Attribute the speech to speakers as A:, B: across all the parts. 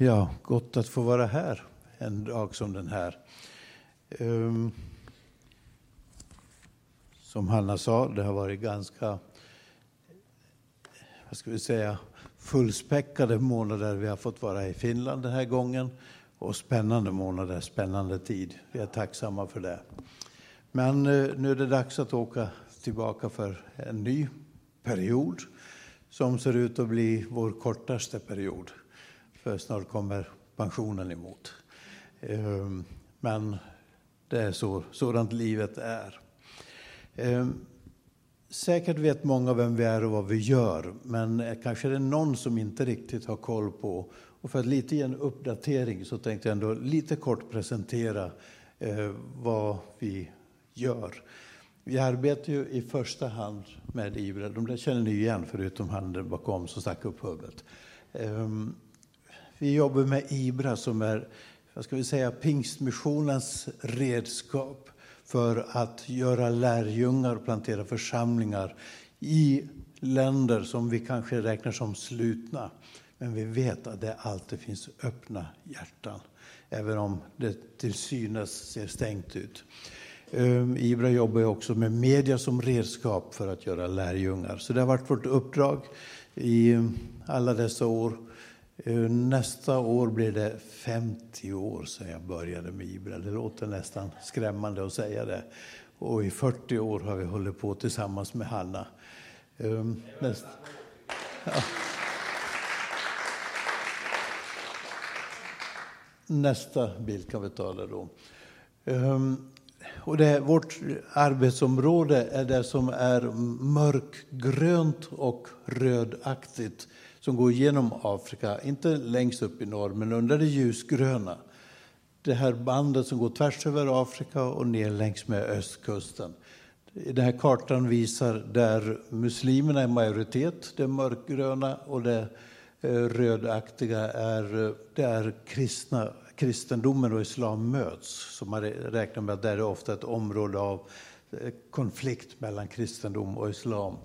A: Ja, gott att få vara här en dag som den här. Um, som Hanna sa, det har varit ganska vad ska vi säga, fullspäckade månader vi har fått vara i Finland den här gången. Och spännande månader, spännande tid. Vi är tacksamma för det. Men eh, nu är det dags att åka tillbaka för en ny period som ser ut att bli vår kortaste period. För snart kommer pensionen emot. Ehm, men det är så, sådant livet är. Ehm, säkert vet många vem vi är och vad vi gör, men kanske är det någon som inte riktigt har koll på. Och för att lite ge en uppdatering så tänkte jag ändå lite kort presentera eh, vad vi gör. Vi arbetar ju i första hand med IBRA. De där känner ni igen, förutom han bakom som stack upp huvudet. Ehm, vi jobbar med IBRA som är vad ska vi säga, pingstmissionens redskap för att göra lärjungar och plantera församlingar i länder som vi kanske räknar som slutna. Men vi vet att det alltid finns öppna hjärtan, även om det till synes ser stängt ut. Ehm, Ibra jobbar också med media som redskap för att göra lärjungar. Så det har varit vårt uppdrag i alla dessa år. Eh, nästa år blir det 50 år sedan jag började med Ibra. Det låter nästan skrämmande att säga det. Och i 40 år har vi hållit på tillsammans med Hanna. Eh, nästa. Ja. Nästa bild kan vi ta där då. Eh, och det, vårt arbetsområde är det som är mörkgrönt och rödaktigt som går genom Afrika, inte längst upp i norr, men under det ljusgröna. Det här bandet som går tvärs över Afrika och ner längs med östkusten. Den här kartan visar där muslimerna är majoritet, det mörkgröna, och det eh, rödaktiga är, eh, där kristna kristendomen och islam möts. Så man räknar med att det är ofta ett område av eh, konflikt mellan kristendom och islam.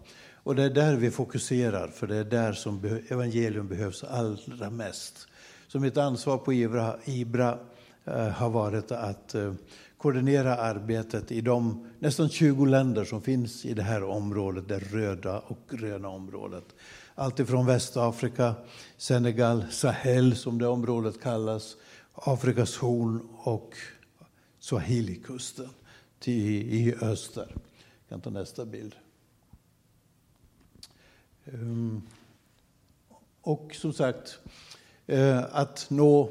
A: Och det är där vi fokuserar, för det är där som evangelium behövs allra mest. Så mitt ansvar på Ibra, Ibra eh, har varit att eh, koordinera arbetet i de nästan 20 länder som finns i det här området, det röda och gröna området. Allt ifrån Västafrika, Senegal, Sahel som det området kallas, Afrikas horn och Swahilikusten i, i öster. Jag kan ta nästa bild. Ehm, och som sagt, eh, att nå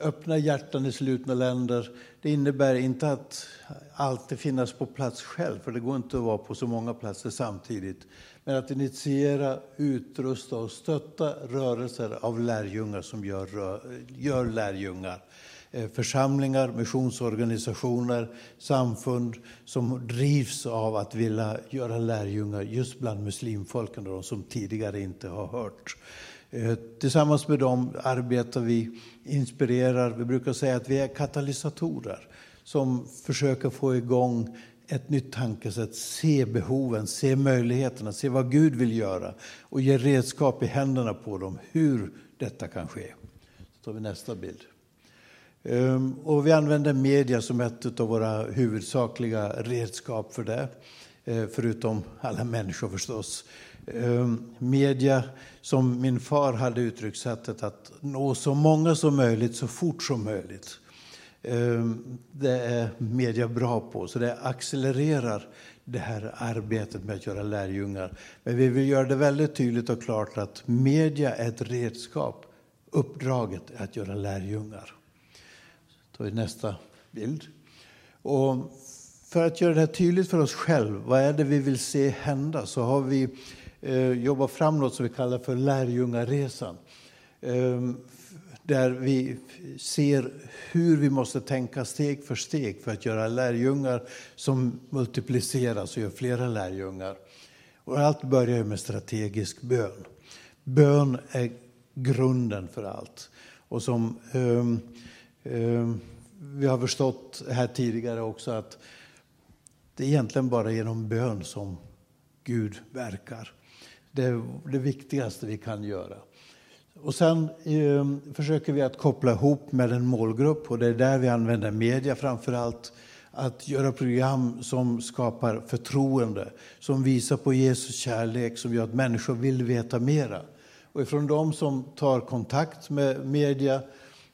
A: öppna hjärtan i slutna länder, det innebär inte att alltid finnas på plats själv, för det går inte att vara på så många platser samtidigt. Men att initiera, utrusta och stötta rörelser av lärjungar som gör, gör lärjungar. Eh, församlingar, missionsorganisationer, samfund som drivs av att vilja göra lärjungar just bland muslimfolken, de som tidigare inte har hört. Eh, tillsammans med dem arbetar vi, inspirerar, vi brukar säga att vi är katalysatorer som försöker få igång ett nytt tankesätt, se behoven, se möjligheterna, se vad Gud vill göra och ge redskap i händerna på dem hur detta kan ske. Så tar vi nästa bild. Ehm, och vi använder media som ett av våra huvudsakliga redskap för det, eh, förutom alla människor förstås. Ehm, media, som min far hade uttryckssättet att nå så många som möjligt så fort som möjligt. Ehm, det är media bra på, så det accelererar det här arbetet med att göra lärjungar. Men vi vill göra det väldigt tydligt och klart att media är ett redskap. Uppdraget är att göra lärjungar. Då är nästa bild. Och för att göra det här tydligt för oss själva, vad är det vi vill se hända, så har vi eh, jobbat fram något som vi kallar för lärjungaresan. Eh, där vi ser hur vi måste tänka steg för steg för att göra lärjungar som multipliceras och gör flera lärjungar. Och allt börjar med strategisk bön. Bön är grunden för allt. Och som Eh, Ehm, vi har förstått här tidigare också att det är egentligen bara genom bön som Gud verkar. Det är det viktigaste vi kan göra. Och sen eh, försöker vi att koppla ihop med en målgrupp och det är där vi använder media framför allt. Att göra program som skapar förtroende, som visar på Jesus kärlek, som gör att människor vill veta mera. Och ifrån de som tar kontakt med media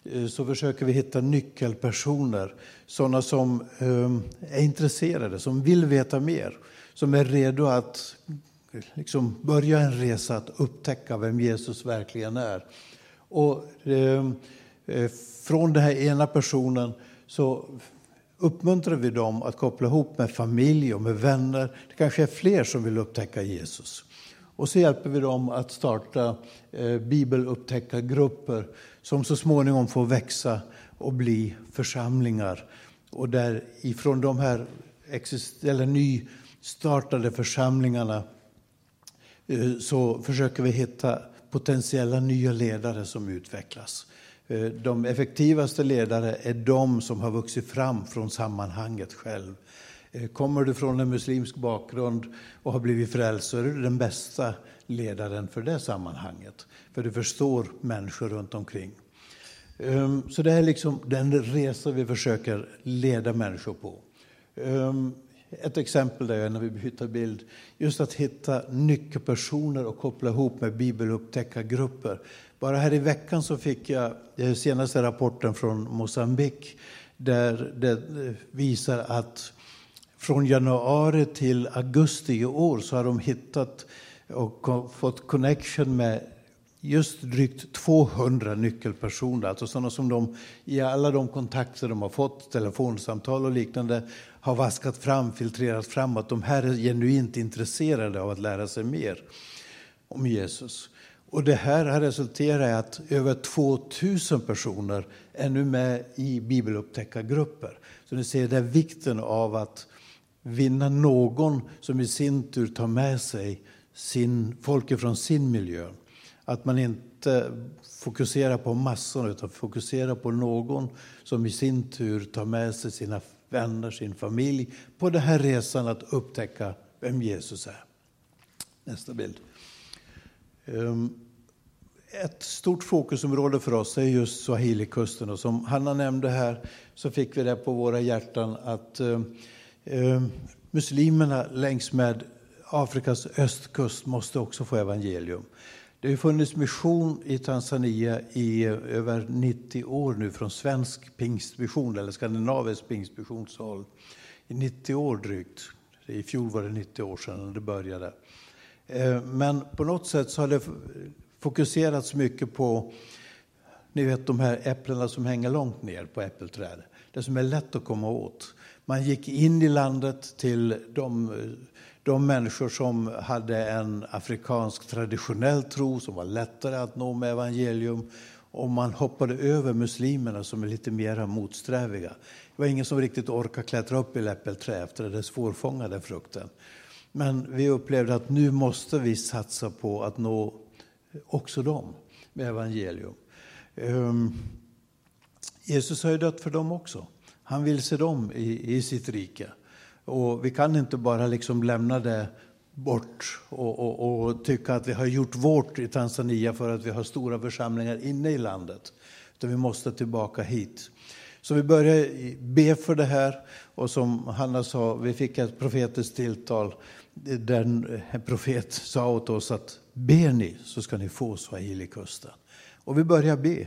A: Eh, så försöker vi hitta nyckelpersoner, sådana som ehm, är intresserade, som vill veta mer, som är redo att liksom börja en resa att upptäcka vem Jesus verkligen är. Och ehm, eh, från den här ena personen så uppmuntrar vi dem att koppla ihop med familj och med vänner. Det kanske är fler som vill upptäcka Jesus. Och så hjälper vi dem att starta eh, bibelupptäckargrupper som så småningom får växa och bli församlingar. Och där ifrån de här eller nystartade församlingarna eh, så försöker vi hitta potentiella nya ledare som utvecklas. Eh, de effektivaste ledare är de som har vuxit fram från sammanhanget själv. Eh, kommer du från en muslimsk bakgrund och har blivit frälst så är du den bästa ledaren för det sammanhanget. För du förstår människor runt omkring. Ehm, så det är liksom den resa vi försöker leda människor på. Ehm, ett exempel där när vi byter bild, just att hitta nyckelpersoner och koppla ihop med bibelupptäckargrupper. Bara här i veckan så fick jag den senaste rapporten från Mosambik där det eh, visar att från januari till augusti i år så har de hittat och fått connection med just drygt 200 nyckelpersoner, alltså sådana som de i alla de kontakter de har fått, telefonsamtal och liknande, har vaskat fram, filtrerat fram att de här är genuint intresserade av att lära sig mer om Jesus. Och det här har resulterat i att över 2000 personer är nu med i bibelupptäckargrupper. Så ni ser det vikten av att vinna någon som i sin tur tar med sig sin, folk från sin miljö. Att man inte fokuserar på massorna utan fokuserar på någon som i sin tur tar med sig sina vänner, sin familj på den här resan att upptäcka vem Jesus är. Nästa bild. Ehm, ett stort fokusområde för oss är just Swahilikusten och som Hanna nämnde här så fick vi det på våra hjärtan att eh, ehm, muslimerna längs med Afrikas östkust måste också få evangelium. Det har funnits mission i Tanzania i eh, över 90 år nu från svensk pingstmission, eller skandinavisk pingstmissionshåll. I 90 år drygt. I fjol var det 90 år sedan det började. Eh, men på något sätt så har det fokuserats mycket på ni vet de här äpplena som hänger långt ner på äppelträd. Det som är lätt att komma åt. Man gick in i landet till de eh, de människor som hade en afrikansk traditionell tro som var lättare att nå med evangelium och man hoppade över muslimerna som är lite mer motsträviga. Det var ingen som riktigt orkade klättra upp i läppelträ efter den svårfångade frukten. Men vi upplevde att nu måste vi satsa på att nå också dem med evangelium. Um, Jesus har ju dött för dem också. Han vill se dem i, i sitt rike. Och vi kan inte bara liksom lämna det bort och, och, och, tycka att vi har gjort vårt i Tanzania för att vi har stora församlingar inne i landet. Utan vi måste tillbaka hit. Så vi började be för det här och som Hanna sa, vi fick ett profetiskt tilltal där en profet sa åt oss att ber ni så ska ni få Swahilikusten. Och vi började be.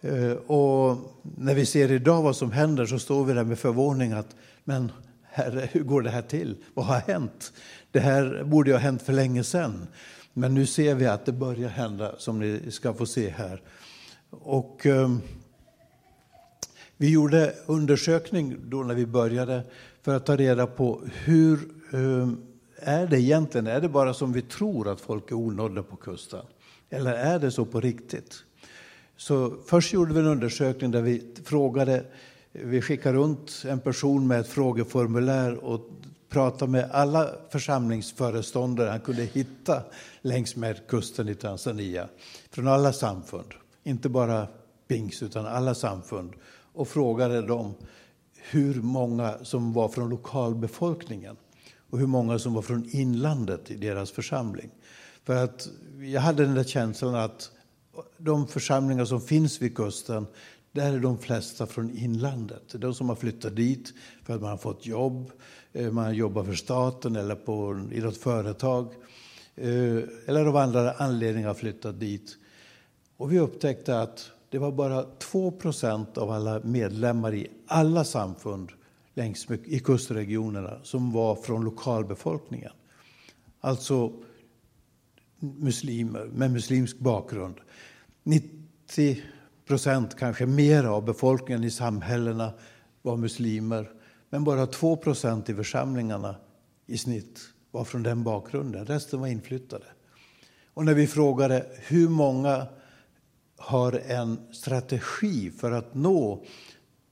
A: Eh, och när vi ser idag vad som händer så står vi där med förvåning att men Herre, hur går det här till? Vad har hänt? Det här borde ha hänt för länge sedan. Men nu ser vi att det börjar hända, som ni ska få se här. Och, eh, vi gjorde undersökning då när vi började för att ta reda på hur eh, är det egentligen? Är det bara som vi tror att folk är onådda på kusten? Eller är det så på riktigt? Så först gjorde vi en undersökning där vi frågade vi skickar runt en person med ett frågeformulär och pratar med alla församlingsföreståndare han kunde hitta längs med kusten i Tanzania. Från alla samfund, inte bara pings utan alla samfund. Och frågade dem hur många som var från lokalbefolkningen och hur många som var från inlandet i deras församling. För att jag hade den där känslan att de församlingar som finns vid kusten, där är de flesta från inlandet. De som har flyttat dit för att man har fått jobb, eh, man jobbar för staten eller på, i något företag. Eh, eller av andra anledningar flyttat dit. Och vi upptäckte att det var bara 2% av alla medlemmar i alla samfund längs med, i kustregionerna som var från lokalbefolkningen. Alltså muslimer med muslimsk bakgrund. 90 procent, kanske mer av befolkningen i samhällena var muslimer. Men bara 2 procent i församlingarna i snitt var från den bakgrunden. Resten var inflyttade. Och när vi frågade hur många har en strategi för att nå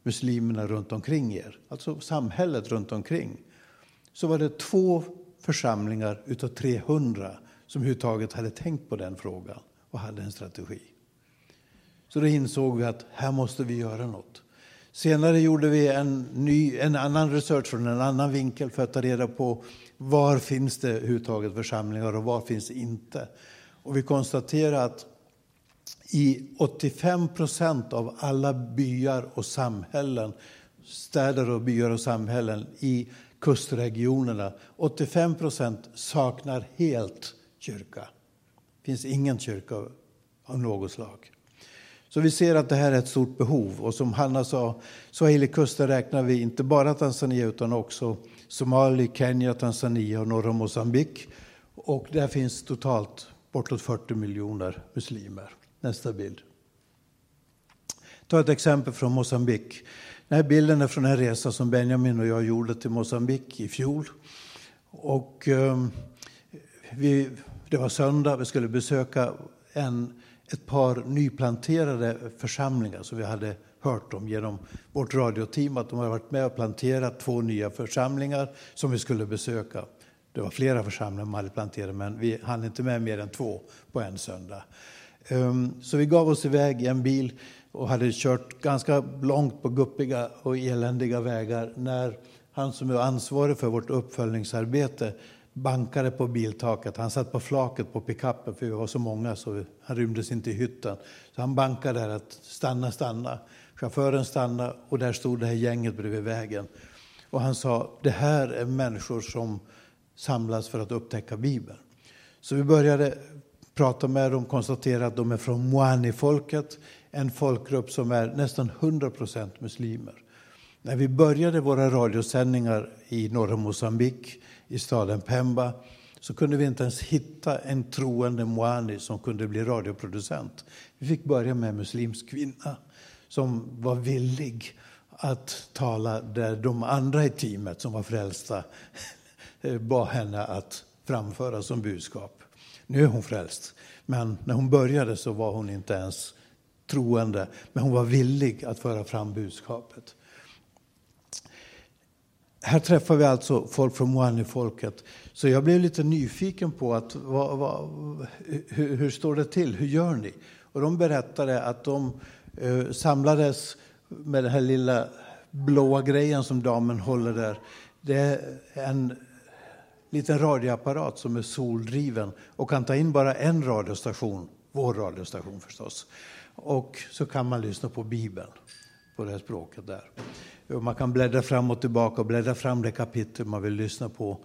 A: muslimerna runt omkring er, alltså samhället runt omkring, så var det två församlingar utav 300 som överhuvudtaget hade tänkt på den frågan och hade en strategi. Så då insåg vi att här måste vi göra något. Senare gjorde vi en, ny, en annan research från en annan vinkel för att ta reda på var finns det överhuvudtaget församlingar och var finns det inte. Och vi konstaterade att i 85 procent av alla byar och samhällen, städer och byar och samhällen i kustregionerna, 85 procent saknar helt kyrka. Det finns ingen kyrka av något slag. Så vi ser att det här är ett stort behov. Och som Hanna sa, Swahilikusten räknar vi inte bara Tanzania utan också Somalia, Kenya, Tanzania och norra Mosambik. Och där finns totalt bortåt 40 miljoner muslimer. Nästa bild. Ta ett exempel från Mosambik. Den här bilden är från en resa som Benjamin och jag gjorde till Mosambik i fjol. Och, um, vi, det var söndag, vi skulle besöka en, ett par nyplanterade församlingar som vi hade hört om genom vårt radioteam att de hade varit med och planterat två nya församlingar som vi skulle besöka. Det var flera församlingar man hade planterat men vi hann inte med mer än två på en söndag. Ehm, så vi gav oss iväg i en bil och hade kört ganska långt på guppiga och eländiga vägar när han som är ansvarig för vårt uppföljningsarbete bankade på biltaket. Han satt på flaket på pickuppen för vi var så många så han rymdes inte i hytten. Så han bankade där att stanna, stanna. Chauffören stannade och där stod det här gänget bredvid vägen. Och han sa, det här är människor som samlas för att upptäcka Bibeln. Så vi började prata med dem, konstatera att de är från Moani-folket, en folkgrupp som är nästan 100 procent muslimer. När vi började våra radiosändningar i norra Mosambik, i staden Pemba, så kunde vi inte ens hitta en troende Moani som kunde bli radioproducent. Vi fick börja med en muslimsk kvinna som var villig att tala där de andra i teamet som var frälsta eh, bad henne att framföra som budskap. Nu är hon frälst, men när hon började så var hon inte ens troende, men hon var villig att föra fram budskapet. Här träffar vi alltså folk från Moani-folket. Så jag blev lite nyfiken på att, vad, vad, hur, hur, står det till, hur gör ni? Och de berättade att de eh, samlades med den här lilla blåa grejen som damen håller där. Det är en liten radioapparat som är soldriven och kan ta in bara en radiostation, vår radiostation förstås. Och så kan man lyssna på Bibeln på det här språket där. Man kan bläddra fram och tillbaka och bläddra fram det kapitel man vill lyssna på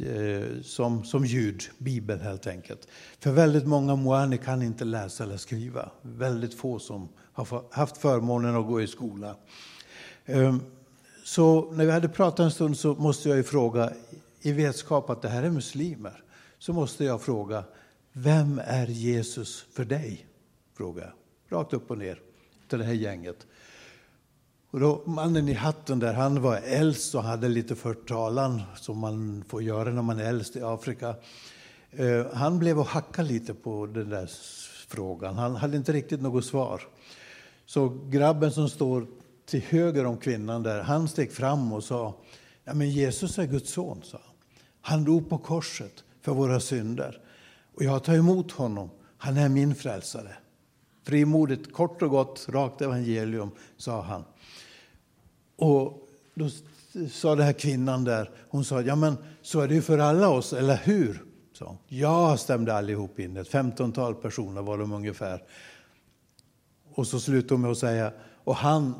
A: eh, som, som ljud, Bibel helt enkelt. För väldigt många moani kan inte läsa eller skriva. Väldigt få som har haft förmånen att gå i skola. Ehm, så när vi hade pratat en stund så måste jag ju fråga, i vetskap att det här är muslimer, så måste jag fråga, vem är Jesus för dig? Fråga rakt upp och ner till det här gänget. Och då, mannen i hatten där, han var äldst och hade lite förtalan som man får göra när man är äldst i Afrika. Eh, han blev och hackade lite på den där frågan. Han hade inte riktigt något svar. Så grabben som står till höger om kvinnan där, han steg fram och sa, ja men Jesus är Guds son, sa han. Han dog på korset för våra synder. Och jag tar emot honom. Han är min frälsare. Frimodigt, kort och gott, rakt evangelium, sa han. Och då sa den här kvinnan där, hon sa, ja men så är det ju för alla oss, eller hur? Så, ja, stämde allihop in, ett femtontal personer var de ungefär. och så slutar hon med att säga, och han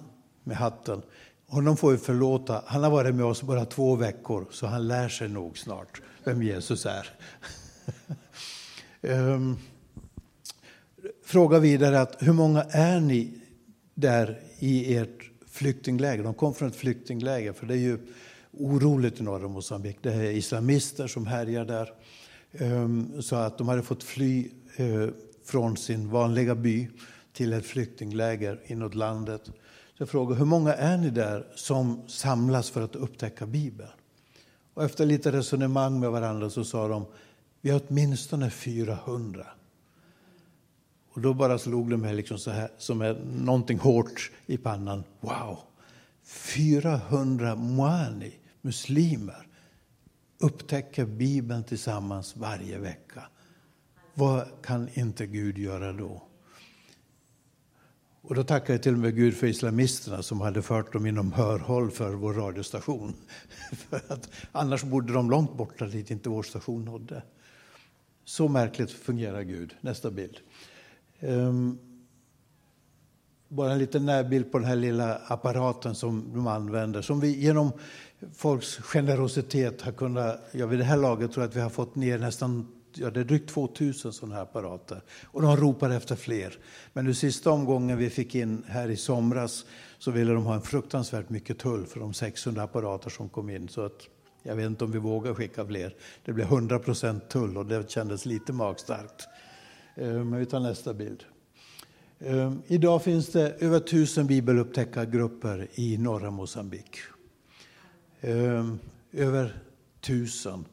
A: med hatten, honom får vi förlåta, han har varit med oss bara två veckor så han lär sig nog snart vem Jesus är. um, fråga vidare att hur många är ni där i ert flyktingläger? De kom från ett flyktingläger för det är ju oroligt i norra Mosambik. Det är islamister som härjar där. Ehm, så att de hade fått fly eh, från sin vanliga by till ett flyktingläger inåt landet. Så jag frågade, hur många är ni där som samlas för att upptäcka Bibeln? Och efter lite resonemang med varandra så sa de, vi har åtminstone 400. Och då bara slog det mig liksom så här, som är någonting hårt i pannan. Wow! 400 moani, muslimer, upptäcker Bibeln tillsammans varje vecka. Vad kan inte Gud göra då? Och då tackar jag till och med Gud för islamisterna som hade fört dem inom hörhåll för vår radiostation. för att annars bodde de långt borta dit inte vår station nådde. Så märkligt fungerar Gud. Nästa bild. Um, bara en liten närbild på den här lilla apparaten som de använder. Som vi genom folks generositet har kunnat, ja vid det här laget tror jag att vi har fått ner nästan ja, det är drygt 2000 sådana här apparater. Och de ropar efter fler. Men nu sista omgången vi fick in här i somras så ville de ha en fruktansvärt mycket tull för de 600 apparater som kom in. Så att jag vet inte om vi vågar skicka fler. Det blev 100 procent tull och det kändes lite magstarkt. Eh, men vi tar nästa bild. Eh, idag finns det över tusen bibelupptäckargrupper i norra Mosambik. Eh, över tusen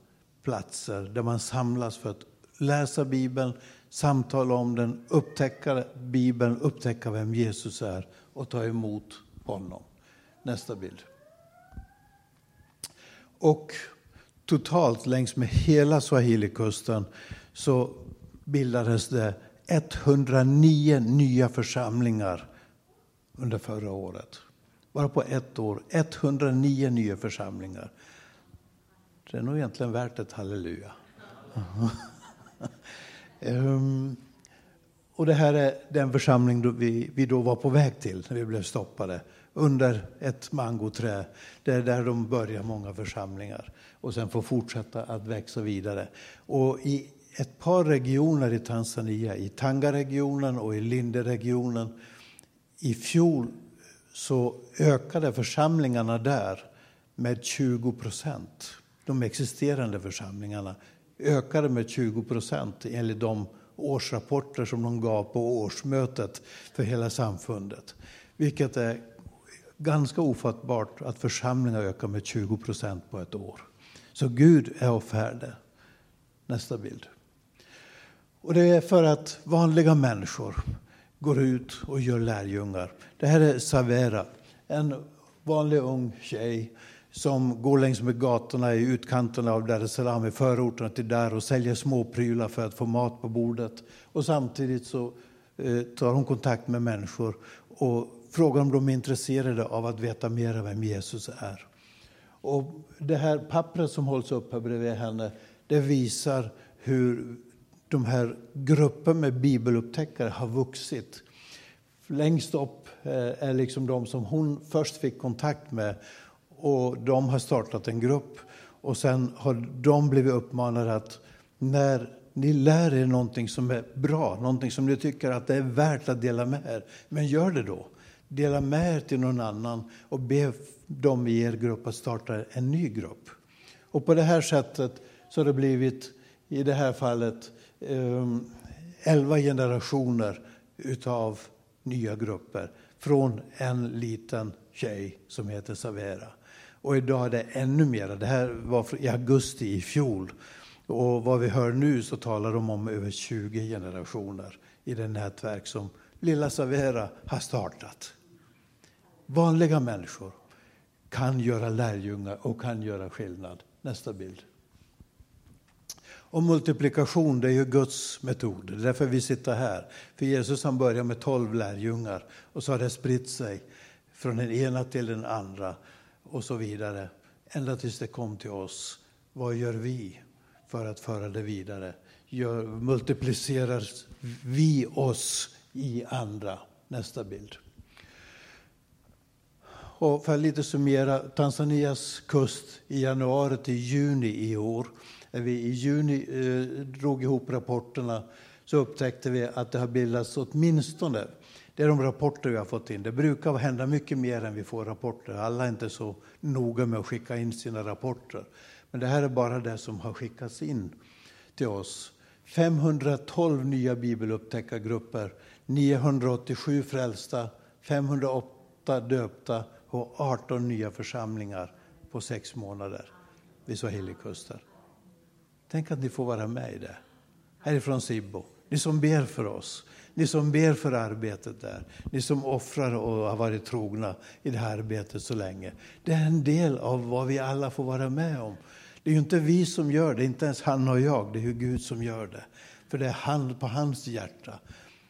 A: platser där man samlas för att läsa Bibeln, samtala om den, upptäcka Bibeln, upptäcka vem Jesus är och ta emot honom. Nästa bild. Och totalt längs med hela Swahilikusten så bildades det 109 nya församlingar under förra året. Bara på ett år. 109 nya församlingar. Det är nog egentligen värt ett halleluja. um, och det här är den församling då vi, vi då var på väg till när vi blev stoppade. Under ett mangoträd. Det är där de börjar många församlingar. Och sen får fortsätta att växa vidare. Och i ett par regioner i Tanzania, i Tanga-regionen och i Linde-regionen. I fjol så ökade församlingarna där med 20 procent de existerande församlingarna ökade med 20 procent enligt de årsrapporter som de gav på årsmötet för hela samfundet. Vilket är ganska ofattbart att församlingar ökar med 20 procent på ett år. Så Gud är av färde. Nästa bild. Och det är för att vanliga människor går ut och gör lärjungar. Det här är Savera, en vanlig ung tjej som går längs med gatorna i utkanterna av Dar es Salaam, i förorterna till där och säljer småprylar för att få mat på bordet. Och samtidigt så eh, tar hon kontakt med människor och frågar om de är intresserade av att veta mer om vem Jesus är. Och det här pappret som hålls upp här bredvid henne, det visar hur de här grupperna med bibelupptäckare har vuxit. Längst upp eh, är liksom de som hon först fick kontakt med och de har startat en grupp. Och sen har de blivit uppmanade att när ni lär er någonting som är bra, någonting som ni tycker att det är värt att dela med er, men gör det då. Dela med er till någon annan och be dem i er grupp att starta en ny grupp. Och på det här sättet så har det blivit, i det här fallet, Ehm, elva generationer utav nya grupper från en liten tjej som heter Savera. Och idag är det ännu mer. Det här var i augusti i fjol. Och vad vi hör nu så talar de om över 20 generationer i det nätverk som Lilla Savera har startat. Vanliga människor kan göra lärjungar och kan göra skillnad. Nästa bild. Och multiplikation det är ju Guds metod. Det är därför vi sitter här. För Jesus han började med tolv lärjungar och så har det spritt sig från den ena till den andra och så vidare. Ända tills det kom till oss. Vad gör vi för att föra det vidare? Gör, multiplicerar vi oss i andra? nästa bild. Och för att lite summera, Tanzanias kust i januari till juni i år, när vi i juni eh, drog ihop rapporterna så upptäckte vi att det har bildats åtminstone, det är de rapporter vi har fått in, det brukar hända mycket mer än vi får rapporter, alla är inte så noga med att skicka in sina rapporter. Men det här är bara det som har skickats in till oss. 512 nya bibelupptäckargrupper, 987 frälsta, 508 döpta och 18 nya församlingar på sex månader vid Swahilikusten. Tänk att ni får vara med i det, härifrån Sibbo. Ni som ber för oss, ni som ber för arbetet där, ni som offrar och har varit trogna i det här arbetet så länge. Det är en del av vad vi alla får vara med om. Det är ju inte vi som gör det, inte ens han och jag, det är ju Gud som gör det. För det är han på hans hjärta.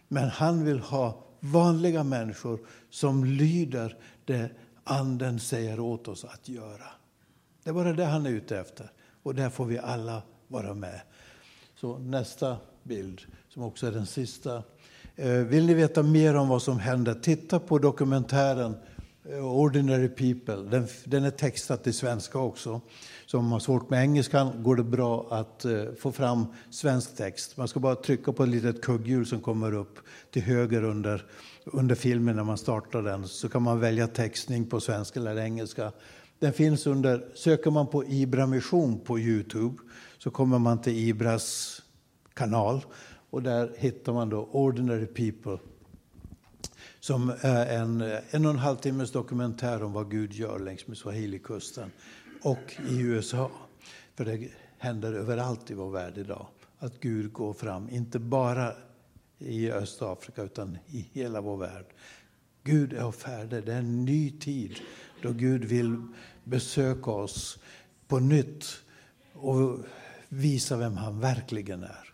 A: Men han vill ha vanliga människor som lyder det Anden säger åt oss att göra. Det är bara det han är ute efter. Och där får vi alla vara med. Så nästa bild, som också är den sista. Eh, vill ni veta mer om vad som händer? Titta på dokumentären eh, Ordinary People. Den, den är textad till svenska också. Så om man har svårt med engelskan går det bra att eh, få fram svensk text. Man ska bara trycka på ett litet kugghjul som kommer upp till höger under, under filmen när man startar den. Så kan man välja textning på svenska eller engelska. Den finns under, söker man på Ibra Mission på Youtube så kommer man till Ibras kanal och där hittar man då Ordinary People som är en en och en halv timmes dokumentär om vad Gud gör längs med Swahilikusten och i USA. För det händer överallt i vår värld idag att Gud går fram, inte bara i Östafrika utan i hela vår värld. Gud är färdig, det är en ny tid då Gud vill besöka oss på nytt och visa vem han verkligen är.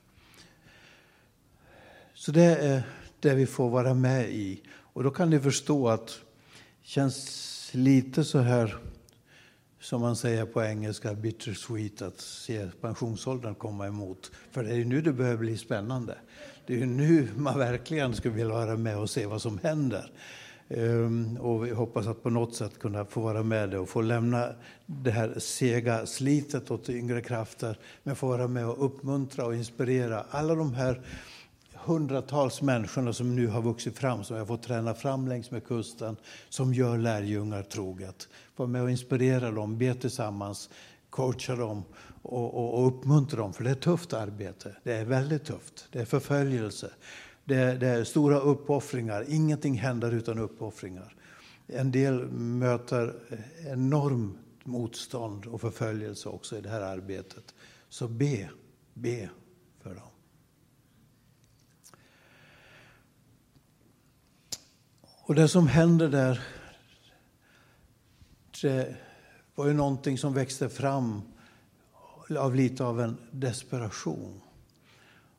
A: Så det är det vi får vara med i. Och då kan ni förstå att det känns lite så här som man säger på engelska, bittersweet, att se pensionsåldern komma emot. För det är ju nu det börjar bli spännande. Det är ju nu man verkligen skulle vilja vara med och se vad som händer. Ehm, och vi hoppas att på något sätt kunna få vara med och få lämna det här sega slitet åt yngre krafter, men få vara med och uppmuntra och inspirera alla de här hundratals människorna som nu har vuxit fram, som jag fått träna fram längs med kusten, som gör lärjungar troget. Få med och inspirera dem, be tillsammans, coacha dem och, och, och uppmuntra dem. För det är ett tufft arbete. Det är väldigt tufft. Det är förföljelse. Det är, det är stora uppoffringar. Ingenting händer utan uppoffringar. En del möter enormt motstånd och förföljelse också i det här arbetet. Så be, be för dem. Och det som hände där, det var ju någonting som växte fram av lite av en desperation.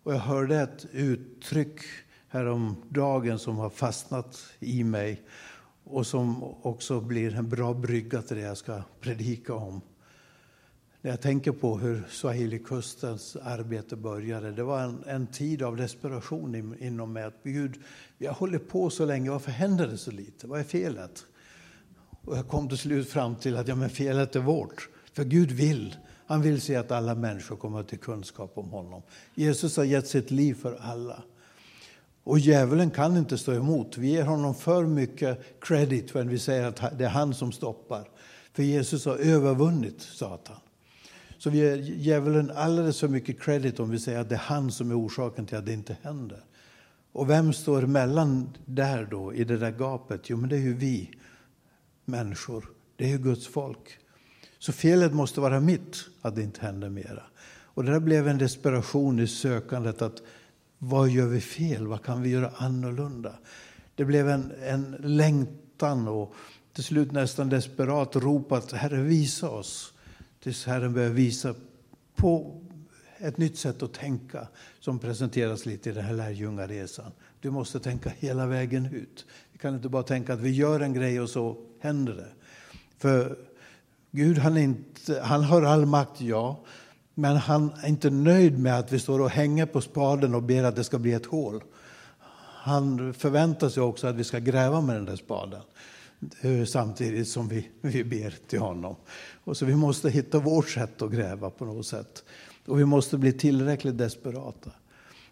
A: Och jag hörde ett uttryck häromdagen som har fastnat i mig och som också blir en bra brygga till det jag ska predika om. När jag tänker på hur Swahilikustens arbete började, det var en, en tid av desperation inom mig. Att Gud, vi har hållit på så länge, varför händer det så lite? Vad är felet? Och jag kom till slut fram till att ja, men felet är vårt. För Gud vill. Han vill se att alla människor kommer till kunskap om honom. Jesus har gett sitt liv för alla. Och djävulen kan inte stå emot. Vi ger honom för mycket credit när vi säger att det är han som stoppar. För Jesus har övervunnit Satan. Så vi ger djävulen alldeles för mycket credit om vi säger att det är han som är orsaken till att det inte händer. Och vem står emellan där då, i det där gapet? Jo, men det är ju vi människor. Det är ju Guds folk. Så felet måste vara mitt, att det inte händer mera. Och det där blev en desperation i sökandet att vad gör vi fel? Vad kan vi göra annorlunda? Det blev en, en längtan och till slut nästan desperat rop att Herre visa oss. Tills Herren börjar visa på ett nytt sätt att tänka som presenteras lite i den här lärjungaresan. Du måste tänka hela vägen ut. Vi kan inte bara tänka att vi gör en grej och så händer det. För Gud han, inte, han har all makt, ja. Men han är inte nöjd med att vi står och hänger på spaden och ber att det ska bli ett hål. han förväntar sig också att vi ska gräva med den där spaden eh, samtidigt som vi, vi ber till honom. Och så vi måste hitta vårt sätt att gräva på något sätt. Och vi måste bli tillräckligt desperata.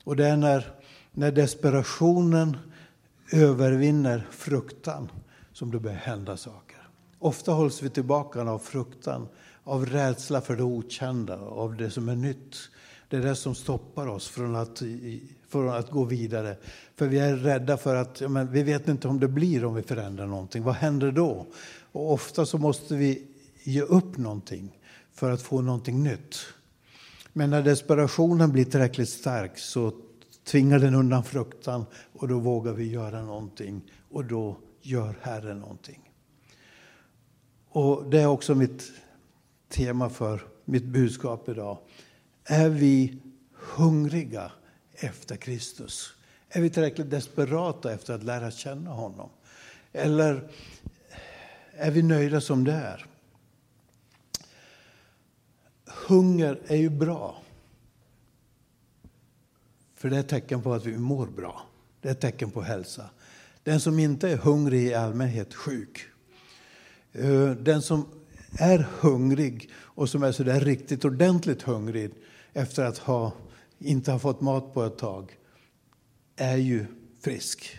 A: Och det är när, när desperationen övervinner fruktan som det börjar hända saker. Ofta hålls vi tillbaka av fruktan, av rädsla för det okända, av det som är nytt. Det är det som stoppar oss från att, från att gå vidare. För vi är rädda för att, ja, men vi vet inte om det blir om vi förändrar någonting. Vad händer då? Och ofta så måste vi ge upp någonting för att få någonting nytt. Men när desperationen blir tillräckligt stark så tvingar den undan fruktan och då vågar vi göra någonting och då gör Herren någonting. Och det är också mitt tema för mitt budskap idag. Är vi hungriga efter Kristus? Är vi tillräckligt desperata efter att lära känna honom? Eller är vi nöjda som det är? Hunger är ju bra. För det är ett tecken på att vi mår bra. Det är ett tecken på hälsa. Den som inte är hungrig är i allmänhet sjuk. Eh, den som är hungrig och som är så där riktigt ordentligt hungrig efter att ha, inte ha fått mat på ett tag är ju frisk.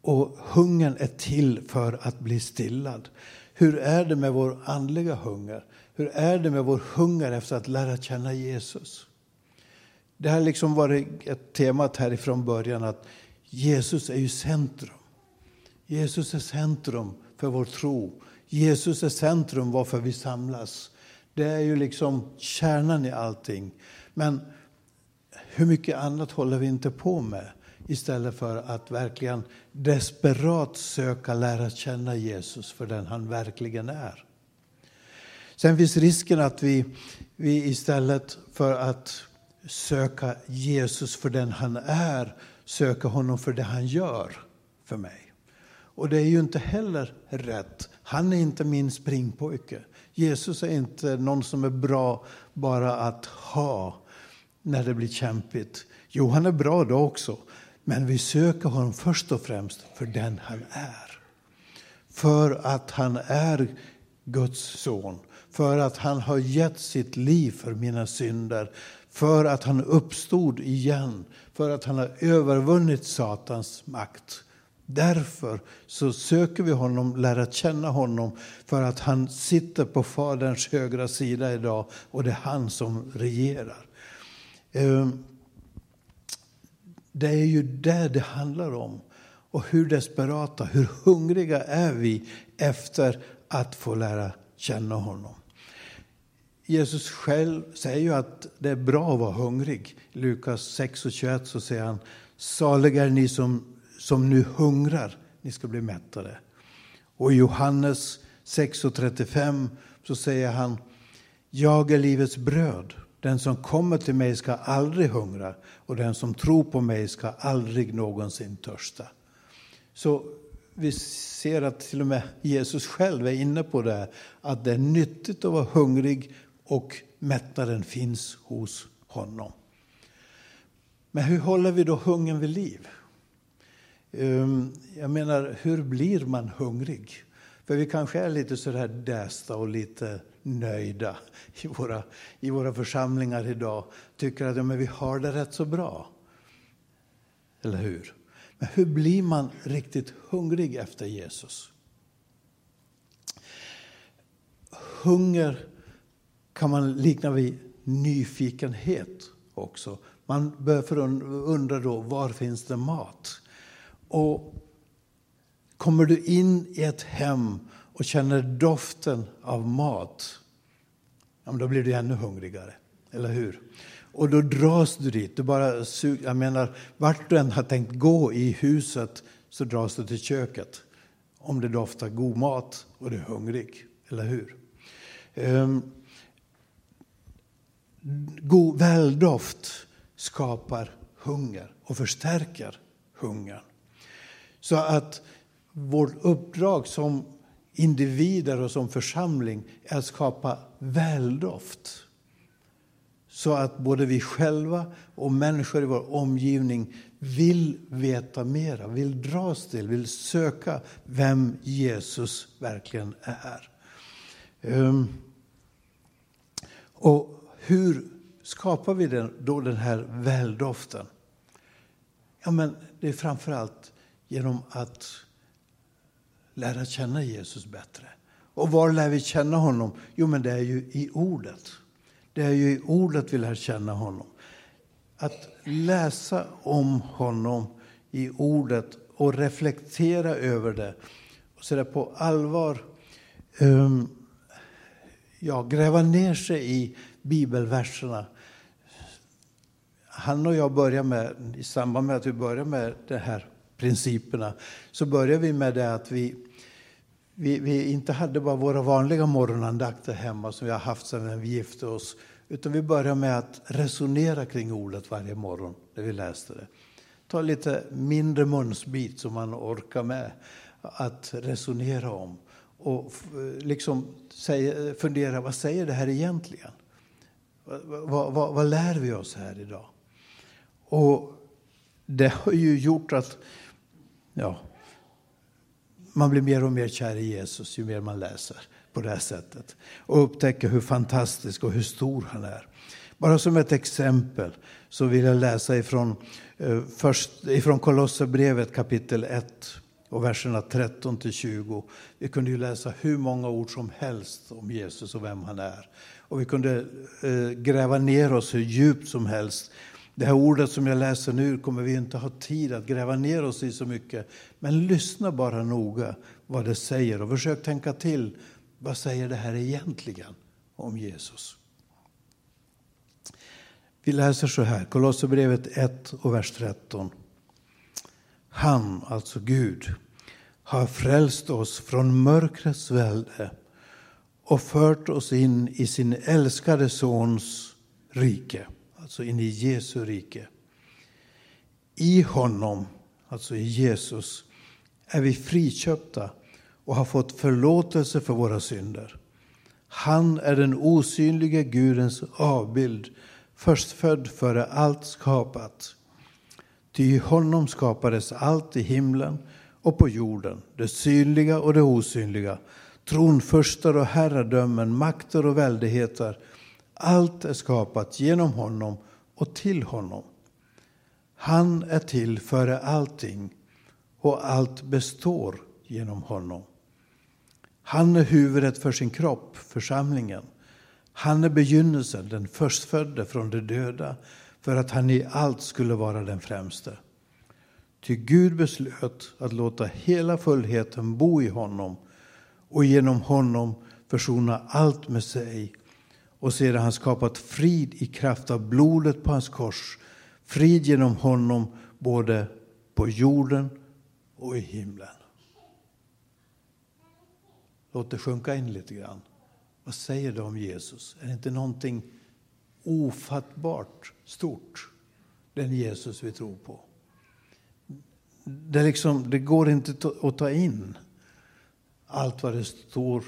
A: Och hungern är till för att bli stillad. Hur är det med vår andliga hunger? Hur är det med vår hunger efter att lära känna Jesus? Det har liksom varit ett tema härifrån början att Jesus är ju centrum. Jesus är centrum för vår tro. Jesus är centrum varför vi samlas. Det är ju liksom kärnan i allting. Men hur mycket annat håller vi inte på med istället för att verkligen desperat söka lära känna Jesus för den han verkligen är. Sen finns risken att vi, vi istället för att söka Jesus för den han är, söker honom för det han gör för mig. Och det är ju inte heller rätt. Han är inte min springpojke. Jesus är inte någon som är bra bara att ha när det blir kämpigt. Jo, han är bra då också. Men vi söker honom först och främst för den han är. För att han är Guds son. För att han har gett sitt liv för mina synder. För att han uppstod igen. För att han har övervunnit Satans makt. Därför så söker vi honom, lära känna honom, för att han sitter på Faderns högra sida idag och det är han som regerar. Ehm, det är ju det det handlar om. Och hur desperata, hur hungriga är vi efter att få lära känna honom. Jesus själv säger ju att det är bra att vara hungrig. I Lukas 6 och 21 så säger han, saliga är ni som som nu hungrar, ni ska bli mättade. Och i Johannes 6.35 så säger han, jag är livets bröd. Den som kommer till mig ska aldrig hungra och den som tror på mig ska aldrig någonsin törsta. Så vi ser att till och med Jesus själv är inne på det, att det är nyttigt att vara hungrig och mättaren finns hos honom. Men hur håller vi då hungern vid liv? Ehm, jag menar, hur blir man hungrig? För vi kanske är lite så här dästa och lite nöjda i våra, i våra församlingar idag. Tycker att ja, men vi har det rätt så bra. Eller hur? Men hur blir man riktigt hungrig efter Jesus? Hunger kan man likna vid nyfikenhet också. Man börjar undra då, var finns det mat? Och kommer du in i ett hem och känner doften av mat, ja, då blir du ännu hungrigare. Eller hur? Och då dras du dit. Du bara sug, jag menar, vart du än har tänkt gå i huset så dras du till köket. Om det doftar god mat och du är hungrig. Eller hur? Um, god väldoft skapar hunger och förstärker hungern. Så att vårt uppdrag som individer och som församling är att skapa väldoft. så att både vi själva och människor i vår omgivning vill veta mera, vill dras till, vill söka vem Jesus verkligen är. Ehm, och hur skapar vi då den här väldoften? Ja, men det är framförallt genom att lära känna Jesus bättre. Och var lär vi känna honom? Jo, men det är ju i ordet. Det är ju i ordet vi lär känna honom. Att läsa om honom i ordet och reflektera över det. Och så där på allvar um, ja, gräva ner sig i bibelverserna. Han och jag började, med, i samband med att vi började med det här principerna, så började vi med det att vi, vi, vi inte hade bara våra vanliga morgonandakter hemma som vi har haft sedan vi gifte oss, utan vi började med att resonera kring ordet varje morgon när vi läste det. Ta lite mindre munsbit som man orkar med att resonera om och liksom fundera, vad säger det här egentligen? Vad, vad, vad, lär vi oss här idag? Och det har ju gjort att ja, man blir mer och mer kär i Jesus ju mer man läser på det här sättet. Och upptäcker hur fantastisk och hur stor han är. Bara som ett exempel så vill jag läsa ifrån, eh, först, ifrån Kolosserbrevet kapitel 1 och verserna 13 till 20. Vi kunde ju läsa hur många ord som helst om Jesus och vem han är. Och vi kunde eh, gräva ner oss hur djupt som helst. Det här ordet som jag läser nu kommer vi inte ha tid att gräva ner oss i så mycket. Men lyssna bara noga vad det säger och försök tänka till. Vad säger det här egentligen om Jesus? Vi läser så här, Kolosserbrevet 1 och vers 13. Han, alltså Gud, har frälst oss från mörkrets välde och fört oss in i sin älskade Sons rike, alltså in i Jesu rike. I honom, alltså i Jesus, är vi friköpta och har fått förlåtelse för våra synder. Han är den osynlige Gudens avbild, förstfödd före allt skapat. Ty i honom skapades allt i himlen och på jorden, det synliga och det osynliga, tronförstar och herradömen, makter och väldigheter. Allt är skapat genom honom och till honom. Han är till före allting och allt består genom honom. Han är huvudet för sin kropp, församlingen. Han är begynnelsen, den förstfödde från de döda, för att han i allt skulle vara den främste. Ty Gud beslöt att låta hela fullheten bo i honom och genom honom försona allt med sig. Och sedan han skapat frid i kraft av blodet på hans kors, frid genom honom både på jorden och i himlen. Låt det sjunka in lite grann. Vad säger det om Jesus? Är det inte någonting ofattbart stort, den Jesus vi tror på? Det, liksom, det går inte att ta in allt vad det står